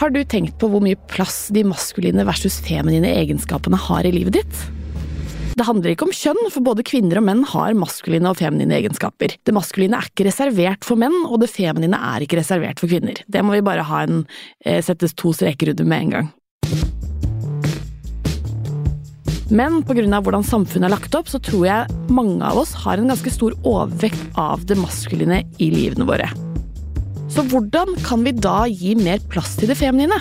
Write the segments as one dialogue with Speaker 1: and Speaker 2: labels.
Speaker 1: Har du tenkt på hvor mye plass de maskuline versus feminine egenskapene har i livet ditt? Det handler ikke om kjønn, for både kvinner og menn har maskuline og feminine egenskaper. Det maskuline er ikke reservert for menn, og det feminine er ikke reservert for kvinner. Det må vi bare ha en eh, settes to streker under med en gang. Men pga. hvordan samfunnet er lagt opp, så tror jeg mange av oss har en ganske stor overvekt av det maskuline i livene våre. Så hvordan kan vi da gi mer plass til det feminine?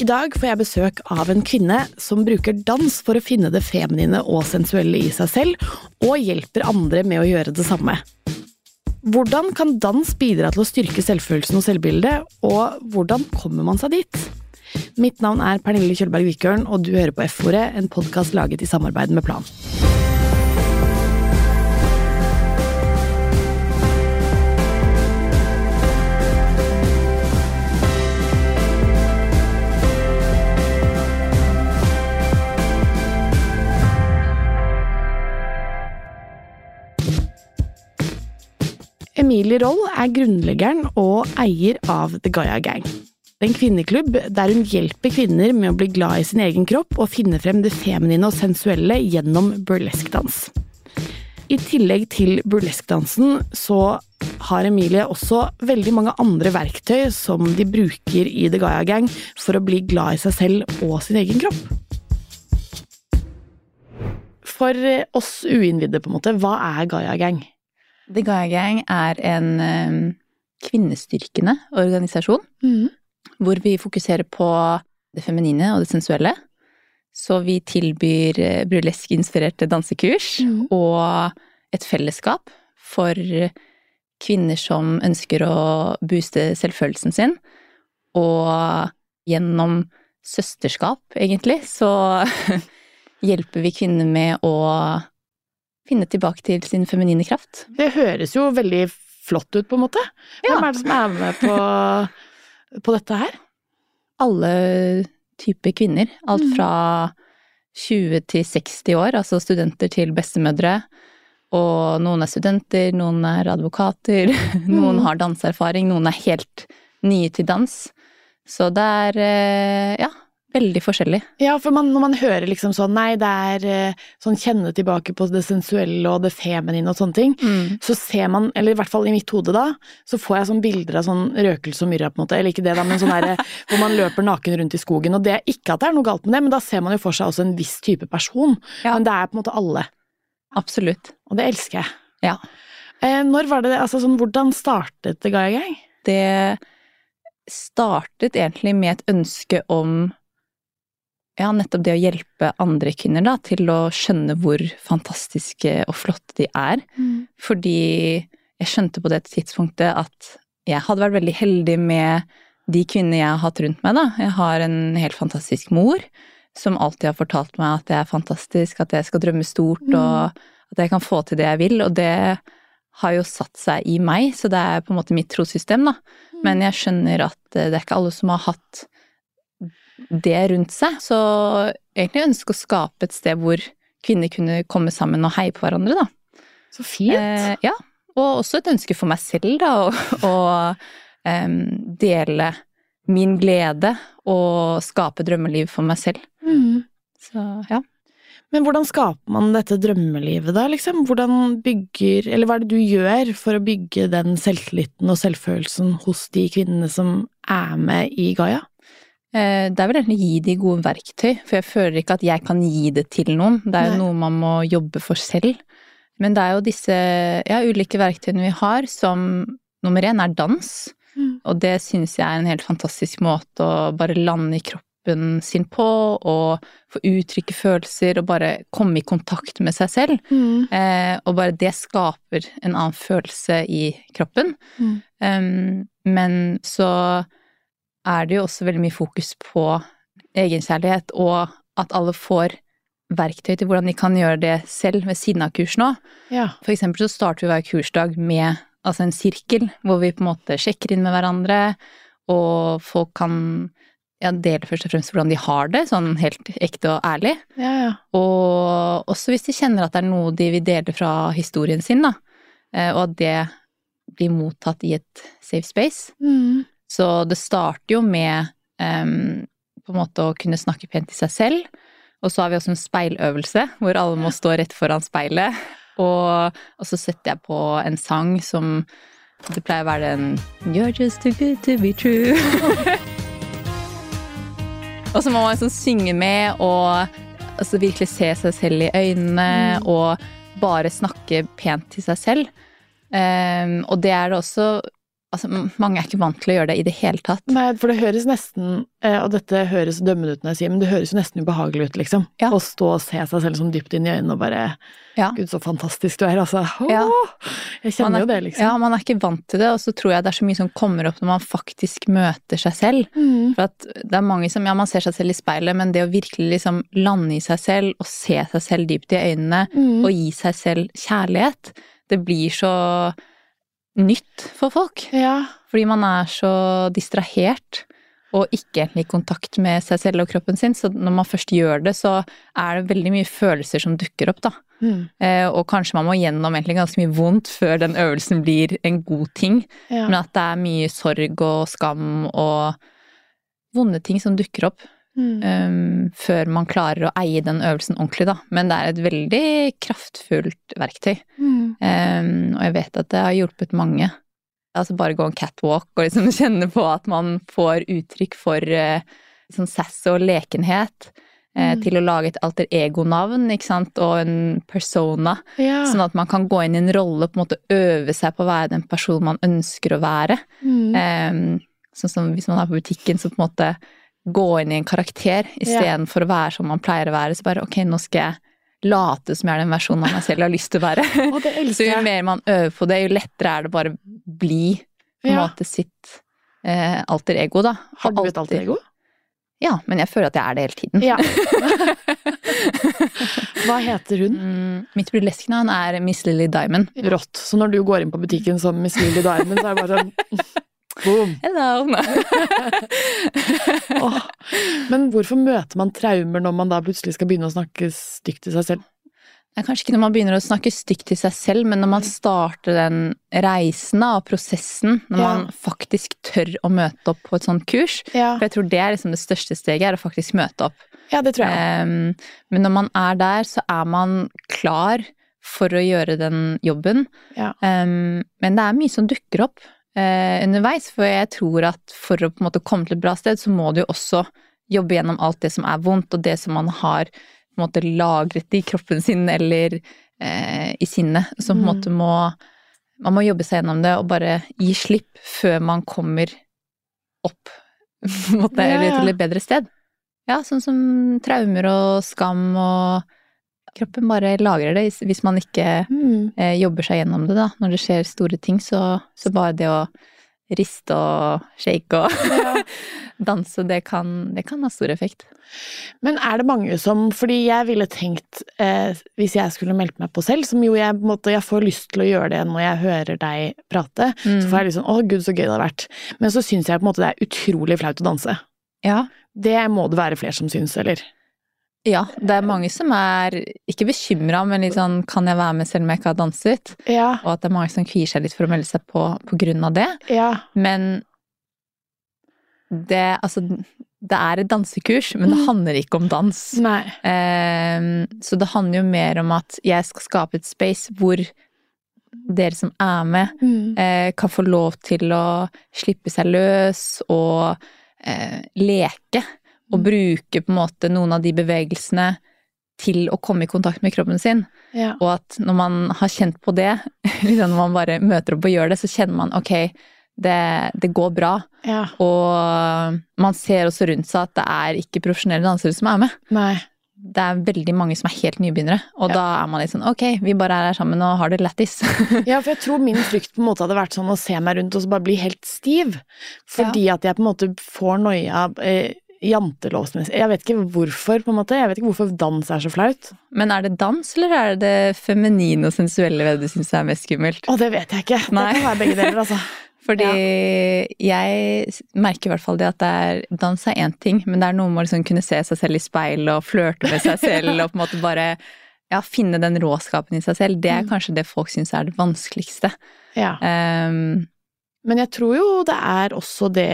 Speaker 1: I dag får jeg besøk av en kvinne som bruker dans for å finne det feminine og sensuelle i seg selv, og hjelper andre med å gjøre det samme. Hvordan kan dans bidra til å styrke selvfølelsen og selvbildet, og hvordan kommer man seg dit? Mitt navn er Pernille Kjølberg Vikørn, og du hører på F-ordet, en podkast laget i samarbeid med Plan. Emilie Roll er grunnleggeren og eier av The Gaia Gang. En kvinneklubb der hun hjelper kvinner med å bli glad i sin egen kropp og finne frem det feminine og sensuelle gjennom burleskdans. I tillegg til burleskdansen så har Emilie også veldig mange andre verktøy som de bruker i The Gaia Gang for å bli glad i seg selv og sin egen kropp. For oss uinnvidde, på en måte, hva er Gaia Gang?
Speaker 2: The Gaia Gang er en um, kvinnestyrkende organisasjon. Mm. Hvor vi fokuserer på det feminine og det sensuelle. Så vi tilbyr uh, burlesk-inspirerte dansekurs mm. og et fellesskap for kvinner som ønsker å booste selvfølelsen sin. Og gjennom søsterskap, egentlig, så hjelper vi kvinner med å finne tilbake til sin feminine kraft.
Speaker 1: Det høres jo veldig flott ut, på en måte. Hvem ja. er det som er med på, på dette her?
Speaker 2: Alle typer kvinner. Alt mm. fra 20 til 60 år, altså studenter til bestemødre. Og noen er studenter, noen er advokater, noen mm. har danseerfaring, noen er helt nye til dans. Så det er, eh, ja, Veldig forskjellig.
Speaker 1: Ja, for man, når man hører liksom sånn nei, det er eh, sånn kjenne tilbake på det sensuelle og det feminine og sånne ting, mm. så ser man, eller i hvert fall i mitt hode da, så får jeg sånn bilder av sånn røkelse og myrra på en måte, eller ikke det da, men sånn herre hvor man løper naken rundt i skogen, og det er ikke at det er noe galt med det, men da ser man jo for seg også en viss type person. Ja. Men det er på en måte alle.
Speaker 2: Absolutt.
Speaker 1: Og det elsker jeg.
Speaker 2: Ja.
Speaker 1: Eh, når var det, altså sånn, hvordan startet det Gaia Gang?
Speaker 2: Det startet egentlig med et ønske om ja, nettopp det å hjelpe andre kvinner da, til å skjønne hvor fantastiske og flotte de er. Mm. Fordi jeg skjønte på det tidspunktet at jeg hadde vært veldig heldig med de kvinnene jeg har hatt rundt meg, da. Jeg har en helt fantastisk mor som alltid har fortalt meg at jeg er fantastisk, at jeg skal drømme stort, mm. og at jeg kan få til det jeg vil, og det har jo satt seg i meg, så det er på en måte mitt trossystem, da. Mm. Men jeg skjønner at det er ikke alle som har hatt det rundt seg. Så egentlig ønske å skape et sted hvor kvinner kunne komme sammen og heie på hverandre, da.
Speaker 1: Så fint. Eh,
Speaker 2: ja. Og også et ønske for meg selv, da, å um, dele min glede og skape drømmeliv for meg selv. Mm. Så ja.
Speaker 1: Men hvordan skaper man dette drømmelivet, da, liksom? Hvordan bygger Eller hva er det du gjør for å bygge den selvtilliten og selvfølelsen hos de kvinnene som er med i Gaia?
Speaker 2: Eh, det er vel egentlig å gi de gode verktøy, for jeg føler ikke at jeg kan gi det til noen. Det er jo noe man må jobbe for selv. Men det er jo disse ja, ulike verktøyene vi har, som nummer én er dans. Mm. Og det synes jeg er en helt fantastisk måte å bare lande i kroppen sin på, og få uttrykke følelser, og bare komme i kontakt med seg selv. Mm. Eh, og bare det skaper en annen følelse i kroppen. Mm. Um, men så er det jo også veldig mye fokus på egenkjærlighet, og at alle får verktøy til hvordan de kan gjøre det selv ved siden av kursen òg. Ja. For eksempel så starter vi hver kursdag med altså en sirkel, hvor vi på en måte sjekker inn med hverandre, og folk kan ja, dele først og fremst hvordan de har det, sånn helt ekte og ærlig.
Speaker 1: Ja, ja.
Speaker 2: Og også hvis de kjenner at det er noe de vil dele fra historien sin, da, eh, og at det blir mottatt i et safe space. Mm Så det starter jo med um, på en måte å kunne snakke pent til seg selv. Og så har vi også en speiløvelse hvor alle må stå rett foran speilet. Og, og så setter jeg på en sang som Det pleier å være den You're just too good to be true. og så må man sånn synge med og altså virkelig se seg selv i øynene og bare snakke pent til seg selv. Um, og det er det også Altså, mange er ikke vant til å gjøre det i det hele tatt.
Speaker 1: Nei, for det høres nesten, eh, og dette høres dømmende ut når jeg sier, men det høres jo nesten ubehagelig ut, liksom.
Speaker 2: Ja.
Speaker 1: Å stå og se seg selv sånn dypt inn i øynene og bare
Speaker 2: Ja.
Speaker 1: Gud, så fantastisk du er, altså. Åh,
Speaker 2: Ja.
Speaker 1: Jeg kjenner
Speaker 2: er-
Speaker 1: jo det, liksom.
Speaker 2: Ja, man er ikke vant til det, og så tror jeg det er så mye som kommer opp når man faktisk møter seg selv.
Speaker 1: Mm.
Speaker 2: For at det er mange som, ja, man ser seg selv i speilet, men det å virkelig liksom lande i seg selv og se seg selv dypt i øynene
Speaker 1: Mm.
Speaker 2: og gi seg selv kjærlighet, det blir så nytt for folk.
Speaker 1: Ja.
Speaker 2: Fordi man er så distrahert og ikke egentlig i kontakt med seg selv og kroppen sin. Så når man først gjør det, så er det veldig mye følelser som dukker opp, da.
Speaker 1: Mm.
Speaker 2: Eh, og kanskje man må gjennom egentlig ganske mye vondt før den øvelsen blir en god ting.
Speaker 1: ja.
Speaker 2: Men at det er mye sorg og skam og vonde ting som dukker opp
Speaker 1: Mm.
Speaker 2: um, før man klarer å eie den øvelsen ordentlig, da. Men det er et veldig kraftfullt verktøy.
Speaker 1: Mm.
Speaker 2: Um, og jeg vet at det har hjulpet mange. Altså bare gå en catwalk og liksom kjenne på at man får uttrykk for uh, sånn sass og lekenhet. eh,
Speaker 1: Mm.
Speaker 2: Til å lage et alter ego-navn, ikke sant, og en persona.
Speaker 1: Ja.
Speaker 2: Sånn at man kan gå inn i en rolle, på en måte øve seg på å være den personen man ønsker å være. Um, sånn som hvis man er på butikken, så på en måte gå inn i en karakter istedenfor å være som man pleier å være. Så bare ok, nå skal jeg late som jeg er den versjonen av meg selv jeg har lyst til å være. Så jo mer man øver på det, jo lettere er det bare å bli på en
Speaker 1: Ja.
Speaker 2: måte sitt eh, alter ego, da.
Speaker 1: Har du et alter ego?
Speaker 2: Ja, men jeg føler at jeg er det hele tiden.
Speaker 1: Ja. Hva heter hun?
Speaker 2: Mm, mitt burleske navn er Miss Lily Diamond.
Speaker 1: Rått. Så når du går inn på butikken som Miss Lily Diamond, så er det bare sånn Boom.
Speaker 2: Hello!
Speaker 1: oh, Men hvorfor møter man traumer når man da plutselig skal begynne å snakke stygt til seg selv?
Speaker 2: Det er kanskje ikke når man begynner å snakke stygt til seg selv, men når man starter den reisen av prosessen, når
Speaker 1: Ja.
Speaker 2: man faktisk tør å møte opp på et sånt kurs.
Speaker 1: Ja,
Speaker 2: For jeg tror det er liksom det største steget, er å faktisk møte opp.
Speaker 1: ja det tror jeg.
Speaker 2: Um, men når man er der, så er man klar for å gjøre den jobben.
Speaker 1: Ja.
Speaker 2: Um, men det er mye som dukker opp eh, underveis, for jeg tror at for å på en måte komme til et bra sted, så må du jo også jobbe gjennom alt det som er vondt, og det som man har på en måte lagret i kroppen sin eller eh, i sinnet. Så på en
Speaker 1: Mm.
Speaker 2: måte må man må jobbe seg gjennom det og bare gi slipp før man kommer opp på en måte, eller til et bedre sted. Ja, sånn som traumer og skam og Kroppen bare lagrer det hvis man ikke
Speaker 1: Mm.
Speaker 2: eh, jobber seg gjennom det, da. Når det skjer store ting, så, så bare det å riste og shake og
Speaker 1: Ja.
Speaker 2: danse, det kan, det kan ha stor effekt.
Speaker 1: Men er det mange som Fordi jeg ville tenkt, eh, hvis jeg skulle meldt meg på selv, som jo jeg måte Jeg får lyst til å gjøre det når jeg hører deg prate,
Speaker 2: Mm.
Speaker 1: så får jeg liksom Å, gud, så gøy det har vært. Men så syns jeg på en måte det er utrolig flaut å danse.
Speaker 2: Ja.
Speaker 1: Det må det være flere som syns, eller?
Speaker 2: Ja, det er mange som er ikke bekymra, men litt sånn kan jeg være med selv om jeg ikke har danset?
Speaker 1: Ja.
Speaker 2: Og at det er mange som kvier seg litt for å melde seg på på grunn av det.
Speaker 1: Ja.
Speaker 2: Men det, altså, det er et dansekurs, men det
Speaker 1: Mm.
Speaker 2: handler ikke om dans.
Speaker 1: Nei.
Speaker 2: Ehm, så det handler jo mer om at jeg skal skape et space hvor dere som er med,
Speaker 1: Mm.
Speaker 2: eh, kan få lov til å slippe seg løs og eh, leke. Og
Speaker 1: Mm.
Speaker 2: bruke på en måte noen av de bevegelsene til å komme i kontakt med kroppen sin.
Speaker 1: Ja.
Speaker 2: Og at når man har kjent på det, liksom når man bare møter opp og gjør det, så kjenner man ok, det, det går bra.
Speaker 1: ja.
Speaker 2: Og man ser også rundt seg at det er ikke profesjonelle dansere som er med.
Speaker 1: Nei.
Speaker 2: Det er veldig mange som er helt nybegynnere, og
Speaker 1: Ja.
Speaker 2: da er man litt sånn ok, vi bare er her sammen og har det lættis.
Speaker 1: Ja, for jeg tror min frykt på en måte hadde vært sånn å se meg rundt og så bare bli helt stiv. Fordi at jeg på en måte får noia eh, jantelovsmessig. Jeg vet ikke hvorfor, på en måte. Jeg vet ikke hvorfor dans er så flaut.
Speaker 2: Men er det dans, eller er det det feminine og sensuelle ved det du syns er mest skummelt?
Speaker 1: Å, det vet jeg ikke.
Speaker 2: Nei.
Speaker 1: Det kan være begge deler, altså.
Speaker 2: Fordi jeg merker i hvert fall det at det er, dans er én ting, men det er noe med å liksom kunne se seg selv i speil og flørte med seg selv og på en måte bare ja, finne den råskapen i seg selv. Det er
Speaker 1: Mm.
Speaker 2: kanskje det folk syns er det vanskeligste.
Speaker 1: Ja.
Speaker 2: Um,
Speaker 1: Men jeg tror jo det er også det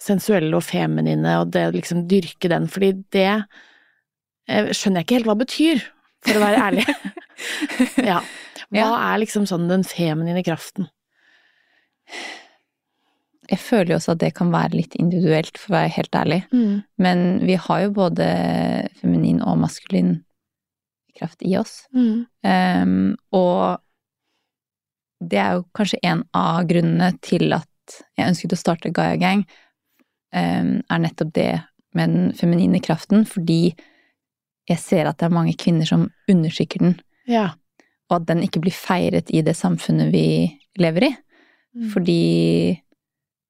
Speaker 1: sensuelle og feminine, og det liksom dyrke den, fordi det eh, skjønner jeg ikke helt hva det betyr, for å være ærlig. ja. Hva er liksom sånn den feminine kraften?
Speaker 2: Jeg føler jo også at det kan være litt individuelt, for å være helt ærlig. Men vi har jo både feminin og maskulin kraft i oss. Ehm, og det er jo kanskje en av grunnene til at jeg ønsket å starte Gaia Gang, er nettopp det med den feminine kraften, fordi jeg ser at det er mange kvinner som undertrykker den,
Speaker 1: Ja.
Speaker 2: og at den ikke blir feiret i det samfunnet vi lever i.
Speaker 1: Mm.
Speaker 2: Fordi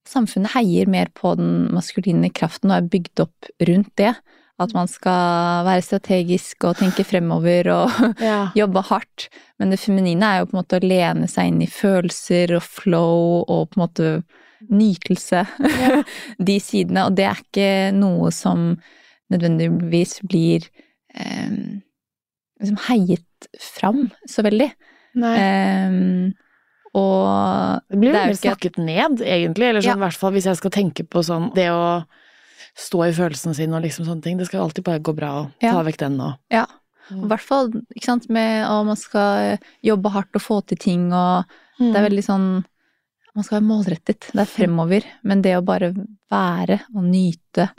Speaker 2: samfunnet heier mer på den maskuline kraften og er bygd opp rundt det. At man skal være strategisk og tenke fremover og
Speaker 1: Ja.
Speaker 2: jobbe hardt. Men det feminine er jo på en måte å lene seg inn i følelser og flow og på en måte nytelse.
Speaker 1: Ja.
Speaker 2: De sidene. Og det er ikke noe som nødvendigvis blir eh, liksom heiet fram så veldig.
Speaker 1: Nei.
Speaker 2: Eh, og
Speaker 1: Det blir
Speaker 2: ikke-
Speaker 1: snakket ned, egentlig. Eller sånn,
Speaker 2: Ja.
Speaker 1: i hvert fall hvis jeg skal tenke på sånn Det å stå i følelsene sine og liksom sånne ting. Det skal alltid bare gå bra å
Speaker 2: Ja.
Speaker 1: ta vekk den nå.
Speaker 2: Ja.
Speaker 1: Mm.
Speaker 2: I hvert fall ikke sant, med at man skal jobbe hardt og få til ting, og det er veldig sånn Man skal være målrettet. Det er fremover. Men det å bare være og nyte,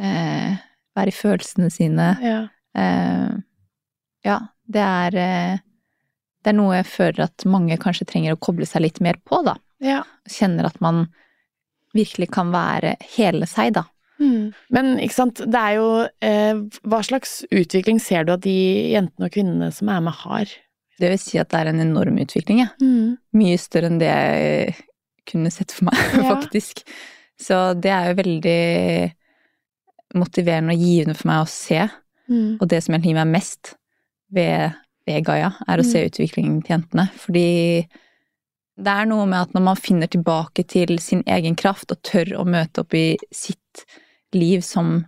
Speaker 2: eh, være i følelsene sine
Speaker 1: ja.
Speaker 2: eh, Ja, det er eh, Det er noe jeg føler at mange kanskje trenger å koble seg litt mer på, da.
Speaker 1: ja.
Speaker 2: Kjenner at man virkelig kan være hele seg, da.
Speaker 1: Men ikke sant, det er jo eh, Hva slags utvikling ser du at de jentene og kvinnene som er med, har?
Speaker 2: Det vil si at det er en enorm utvikling, ja. mye større enn det jeg kunne sett for meg,
Speaker 1: Ja.
Speaker 2: faktisk. Så det er jo veldig motiverende og givende for meg å se. Og det som egentlig gir meg mest ved, ved Gaia, er å se utviklingen til jentene. Fordi det er noe med at når man finner tilbake til sin egen kraft og tør å møte opp i sitt liv som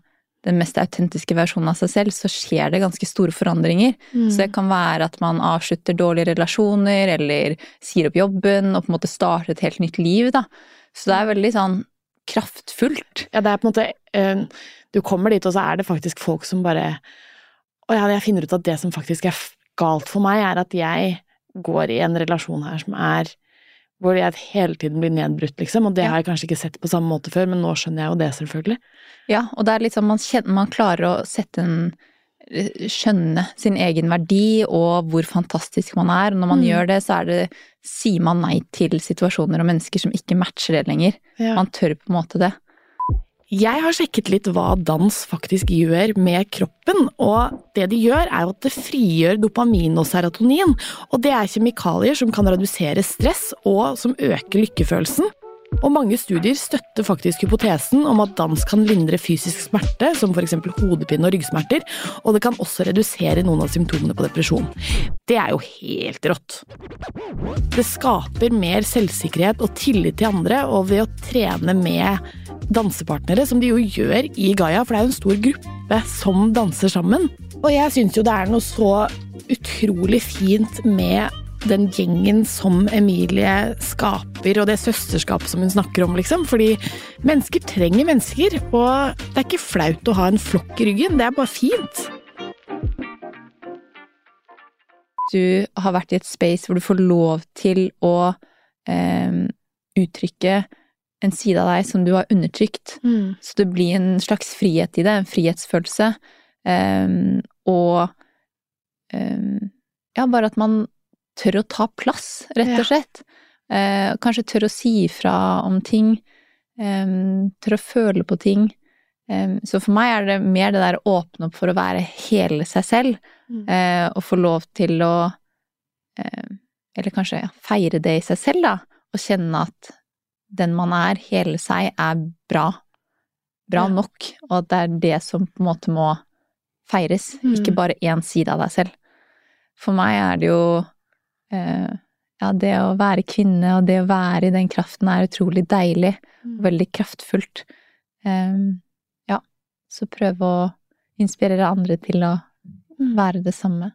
Speaker 2: den mest autentiske versjonen av seg selv, så skjer det ganske store forandringer. Så det kan være at man avslutter dårlige relasjoner, eller sier opp jobben, og på en måte starter et helt nytt liv, da. Så det er veldig sånn kraftfullt.
Speaker 1: Ja, det er på en måte eh, Du kommer dit, og så er det faktisk folk som bare Å ja, jeg finner ut at det som faktisk er galt for meg, er at jeg går i en relasjon her som er hvor jeg hele tiden blir nedbrutt, liksom. Og det
Speaker 2: Ja.
Speaker 1: har jeg kanskje ikke sett på samme måte før, men nå skjønner jeg jo det, selvfølgelig.
Speaker 2: Ja, og det er sånn man, kjenner, man klarer å sette en Skjønne sin egen verdi og hvor fantastisk man er. Og når man
Speaker 1: Mm.
Speaker 2: gjør det, så er det Sier man nei til situasjoner og mennesker som ikke matcher det lenger. Man tør på en måte det.
Speaker 1: Jeg har sjekket litt hva dans faktisk gjør med kroppen, og det de gjør er jo at det frigjør dopamin og serotonin, og det er kjemikalier som kan redusere stress og som øker lykkefølelsen. Og mange studier støtter faktisk hypotesen om at dans kan lindre fysisk smerte, som f.eks. hodepine og ryggsmerter, og det kan også redusere noen av symptomene på depresjon. Det er jo helt rått. Det skaper mer selvsikkerhet og tillit til andre, og ved å trene med dansepartnere, som de jo gjør i Gaia, for det er jo en stor gruppe som danser sammen. Og jeg syns jo det er noe så utrolig fint med den gjengen som Emilie skaper, og det søsterskapet som hun snakker om, liksom. Fordi mennesker trenger mennesker, og det er ikke flaut å ha en flokk i ryggen, det er bare fint.
Speaker 2: du har vært i et space hvor du får lov til å eh, uttrykke en side av deg som du har undertrykt. Så det blir en slags frihet i det, en frihetsfølelse. Eh, og eh, ja, bare at man tør å ta plass, rett og slett. Eh, kanskje tør å si ifra om ting. Eh, tør å føle på ting. Eh, så for meg er det mer det der å åpne opp for å være hele seg selv. Eh, og få lov til å eh, Eller kanskje ja, feire det i seg selv, da. Og kjenne at den man er, hele seg, er bra. Bra
Speaker 1: Ja.
Speaker 2: nok. Og at det er det som på en måte må feires.
Speaker 1: Mm.
Speaker 2: Ikke bare én side av deg selv. For meg er det jo Ja, det å være kvinne og det å være i den kraften er utrolig deilig. Mm. veldig kraftfullt. Um, ja. Så prøve å inspirere andre til å være det samme.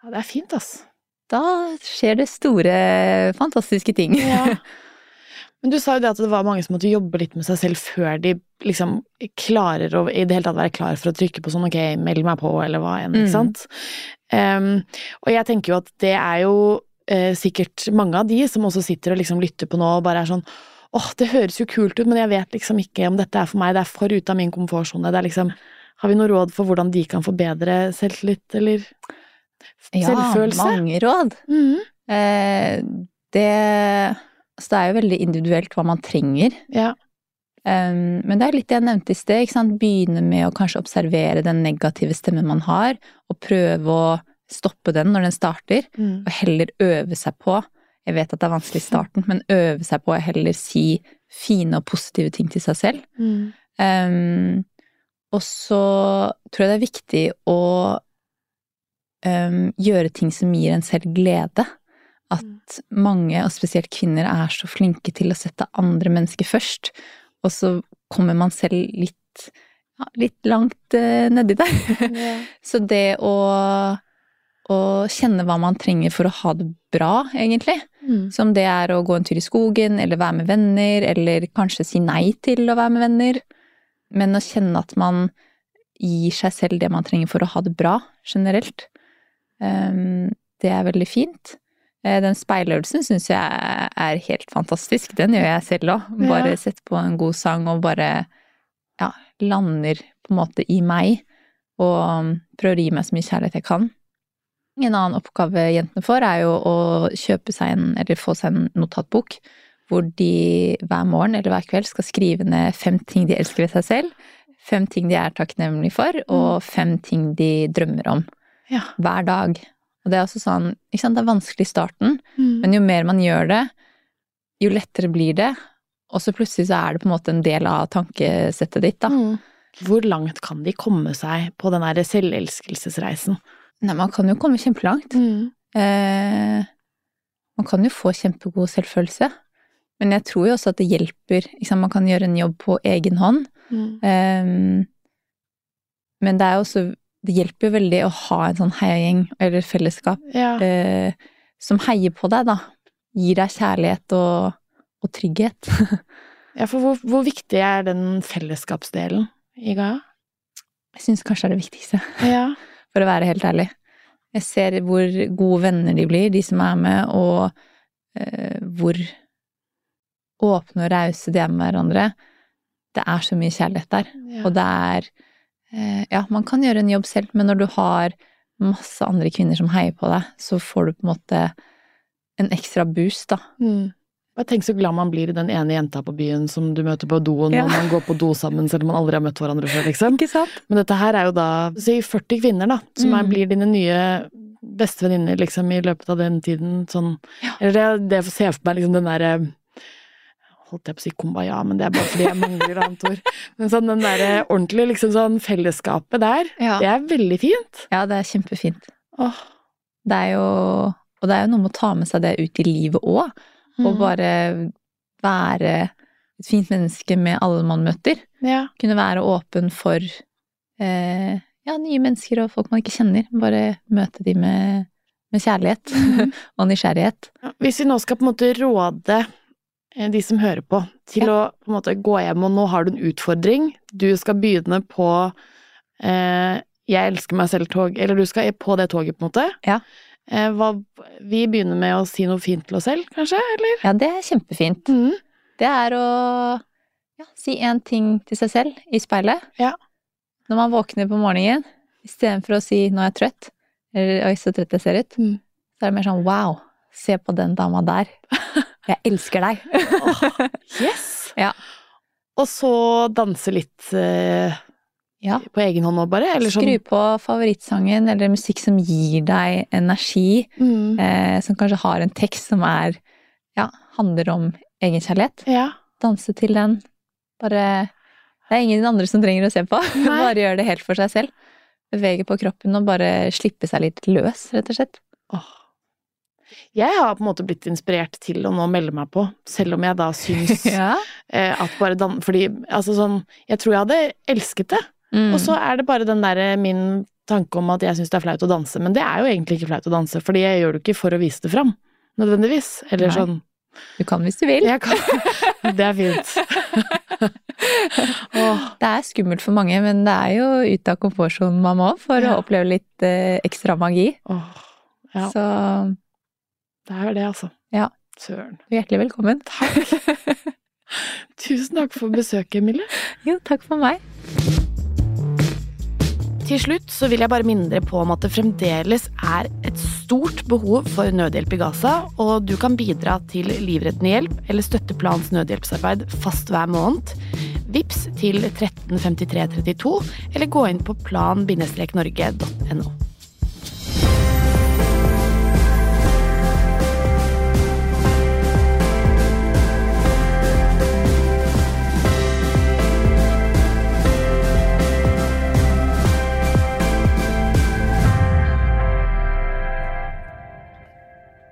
Speaker 1: Ja, det er fint, altså.
Speaker 2: Da skjer det store, fantastiske ting.
Speaker 1: Ja. Men du sa jo det at det var mange som måtte jobbe litt med seg selv før de liksom klarer å i det hele tatt være klar for å trykke på sånn ok, meld meg på, eller hva enn, ikke
Speaker 2: Mm.
Speaker 1: sant. Um, og jeg tenker jo at det er jo uh, sikkert mange av de som også sitter og liksom lytter på nå og bare er sånn åh, det høres jo kult ut, men jeg vet liksom ikke om dette er for meg, det er for ute av min komfortsone, det er liksom Har vi noe råd for hvordan de kan få bedre selvtillit, eller
Speaker 2: Ja, mange råd.
Speaker 1: Mm.
Speaker 2: Uh, det Altså, det er jo veldig individuelt hva man trenger.
Speaker 1: Ja.
Speaker 2: Um, men det er litt det jeg nevnte i sted. ikke sant? Begynne med å kanskje observere den negative stemmen man har, og prøve å stoppe den når den starter,
Speaker 1: Mm.
Speaker 2: og heller øve seg på Jeg vet at det er vanskelig i starten, men øve seg på å heller si fine og positive ting til seg selv.
Speaker 1: Mm.
Speaker 2: Um, og så tror jeg det er viktig å um, gjøre ting som gir en selv glede. At mange, og spesielt kvinner, er så flinke til å sette andre mennesker først. Og så kommer man selv litt, ja, litt langt uh, nedi der.
Speaker 1: Ja.
Speaker 2: så det å, å kjenne hva man trenger for å ha det bra, egentlig.
Speaker 1: Mm.
Speaker 2: Som det er å gå en tur i skogen, eller være med venner, eller kanskje si nei til å være med venner. Men å kjenne at man gir seg selv det man trenger for å ha det bra, generelt. Um, det er veldig fint. Eh, Den speiløvelsen syns jeg er helt fantastisk. Den gjør jeg selv òg. Bare
Speaker 1: Ja.
Speaker 2: setter på en god sang og bare ja, lander på en måte i meg. Og um, prøver å gi meg så mye kjærlighet jeg kan. En annen oppgave jentene får, er jo å kjøpe seg en, eller få seg en notatbok, hvor de hver morgen eller hver kveld skal skrive ned fem ting de elsker ved seg selv, fem ting de er takknemlige for, og fem ting de drømmer om.
Speaker 1: Ja.
Speaker 2: Hver dag. Og det er også sånn, ikke sant, det er vanskelig i starten,
Speaker 1: Mm.
Speaker 2: men jo mer man gjør det, jo lettere blir det, og så plutselig så er det på en måte en del av tankesettet ditt, da.
Speaker 1: Mm. Hvor langt kan de komme seg på den derre selvelskelsesreisen?
Speaker 2: Nei, man kan jo komme kjempelangt. Eh, man kan jo få kjempegod selvfølelse. Men jeg tror jo også at det hjelper. Sant? Man kan gjøre en jobb på egen hånd.
Speaker 1: Mm.
Speaker 2: Eh, men det er jo også Det hjelper jo veldig å ha en sånn heiagjeng eller fellesskap
Speaker 1: Ja.
Speaker 2: eh, som heier på deg, da. Gir deg kjærlighet og, og trygghet.
Speaker 1: ja, for hvor, hvor viktig er den fellesskapsdelen i Gaia?
Speaker 2: Jeg syns kanskje det er det viktigste.
Speaker 1: Ja.
Speaker 2: for å være helt ærlig. Jeg ser hvor gode venner de blir, de som er med, og eh, hvor åpne og rause de er med hverandre. Det er så mye kjærlighet der.
Speaker 1: Ja.
Speaker 2: Og det er Ja, man kan gjøre en jobb selv, men når du har masse andre kvinner som heier på deg, så får du på en måte en ekstra boost, da.
Speaker 1: Mm. Og Tenk så glad man blir i den ene jenta på byen som du møter på doen,
Speaker 2: Ja.
Speaker 1: og man går på do sammen selv om man aldri har møtt hverandre før, liksom.
Speaker 2: Ikke sant?
Speaker 1: Men dette her er jo da si 40 kvinner, da, som er,
Speaker 2: Mm.
Speaker 1: blir dine nye bestevenninner, liksom i løpet av den tiden, sånn
Speaker 2: Ja.
Speaker 1: Eller det, det jeg ser for meg liksom den derre Holdt jeg på å si kumbaya, men det er bare fordi jeg mangler annet ord. Men sånn den derre ordentlige liksom sånn fellesskapet der,
Speaker 2: Ja.
Speaker 1: det er veldig fint.
Speaker 2: ja, det er kjempefint.
Speaker 1: Åh.
Speaker 2: Det er jo Og det er jo noe med å ta med seg det ut i livet òg. Og
Speaker 1: Mm.
Speaker 2: bare være et fint menneske med alle man møter.
Speaker 1: Ja.
Speaker 2: Kunne være åpen for eh, ja, nye mennesker og folk man ikke kjenner. Bare møte de med, med kjærlighet
Speaker 1: mm.
Speaker 2: og nysgjerrighet.
Speaker 1: Ja, Hvis vi nå skal på en måte råde de som hører på, til å på måte gå hjem, og nå har du en utfordring, du skal begynne på eh, Jeg elsker meg selv-tog, eller du skal på det toget, på en måte.
Speaker 2: Ja.
Speaker 1: Eh, hva, vi begynner med å si noe fint til oss selv, kanskje, eller?
Speaker 2: Ja, det er kjempefint.
Speaker 1: Mm.
Speaker 2: Det er å ja, si én ting til seg selv i speilet.
Speaker 1: Ja.
Speaker 2: Når man våkner på morgenen, istedenfor å si 'nå er jeg trøtt', eller 'oi, så trøtt jeg ser ut',
Speaker 1: Mm.
Speaker 2: så er det mer sånn 'wow, se på den dama der'. Jeg elsker deg.
Speaker 1: Yes!
Speaker 2: Ja.
Speaker 1: Og så danse litt eh,
Speaker 2: Ja.
Speaker 1: på egen hånd nå, bare? Eller sånn
Speaker 2: Skru på favorittsangen eller musikk som gir deg energi,
Speaker 1: mm.
Speaker 2: eh, som kanskje har en tekst som er ja, handler om egenkjærlighet.
Speaker 1: Ja.
Speaker 2: Danse til den. Bare Det er ingen andre som trenger å se på. Bare gjør det helt for seg selv. Bevege på kroppen og bare slippe seg litt løs, rett og slett.
Speaker 1: Åh. Jeg har på en måte blitt inspirert til å nå melde meg på, selv om jeg da syns
Speaker 2: ja.
Speaker 1: eh, at bare dan... Fordi altså sånn Jeg tror jeg hadde elsket det.
Speaker 2: Mm.
Speaker 1: Og så er det bare den derre min tanke om at jeg syns det er flaut å danse. Men det er jo egentlig ikke flaut å danse, fordi jeg gjør det ikke for å vise det fram. Nødvendigvis. Eller
Speaker 2: Nei.
Speaker 1: sånn
Speaker 2: Du kan hvis du vil.
Speaker 1: jeg kan, Det er fint.
Speaker 2: Det er skummelt for mange, men det er jo ut av komfortsonen man må for
Speaker 1: Ja.
Speaker 2: å oppleve litt eh, ekstra magi.
Speaker 1: åh. Ja,
Speaker 2: Så
Speaker 1: det er det, altså.
Speaker 2: Ja.
Speaker 1: Søren.
Speaker 2: hjertelig velkommen.
Speaker 1: Tusen takk for besøket, Emilie.
Speaker 2: Jo, takk for meg.
Speaker 1: Til slutt så vil jeg bare minne dere på om at det fremdeles er et stort behov for nødhjelp i Gaza, og du kan bidra til livreddende hjelp eller støtte Plans nødhjelpsarbeid fast hver måned. Vips til 135332, eller gå inn på plan-norge.no.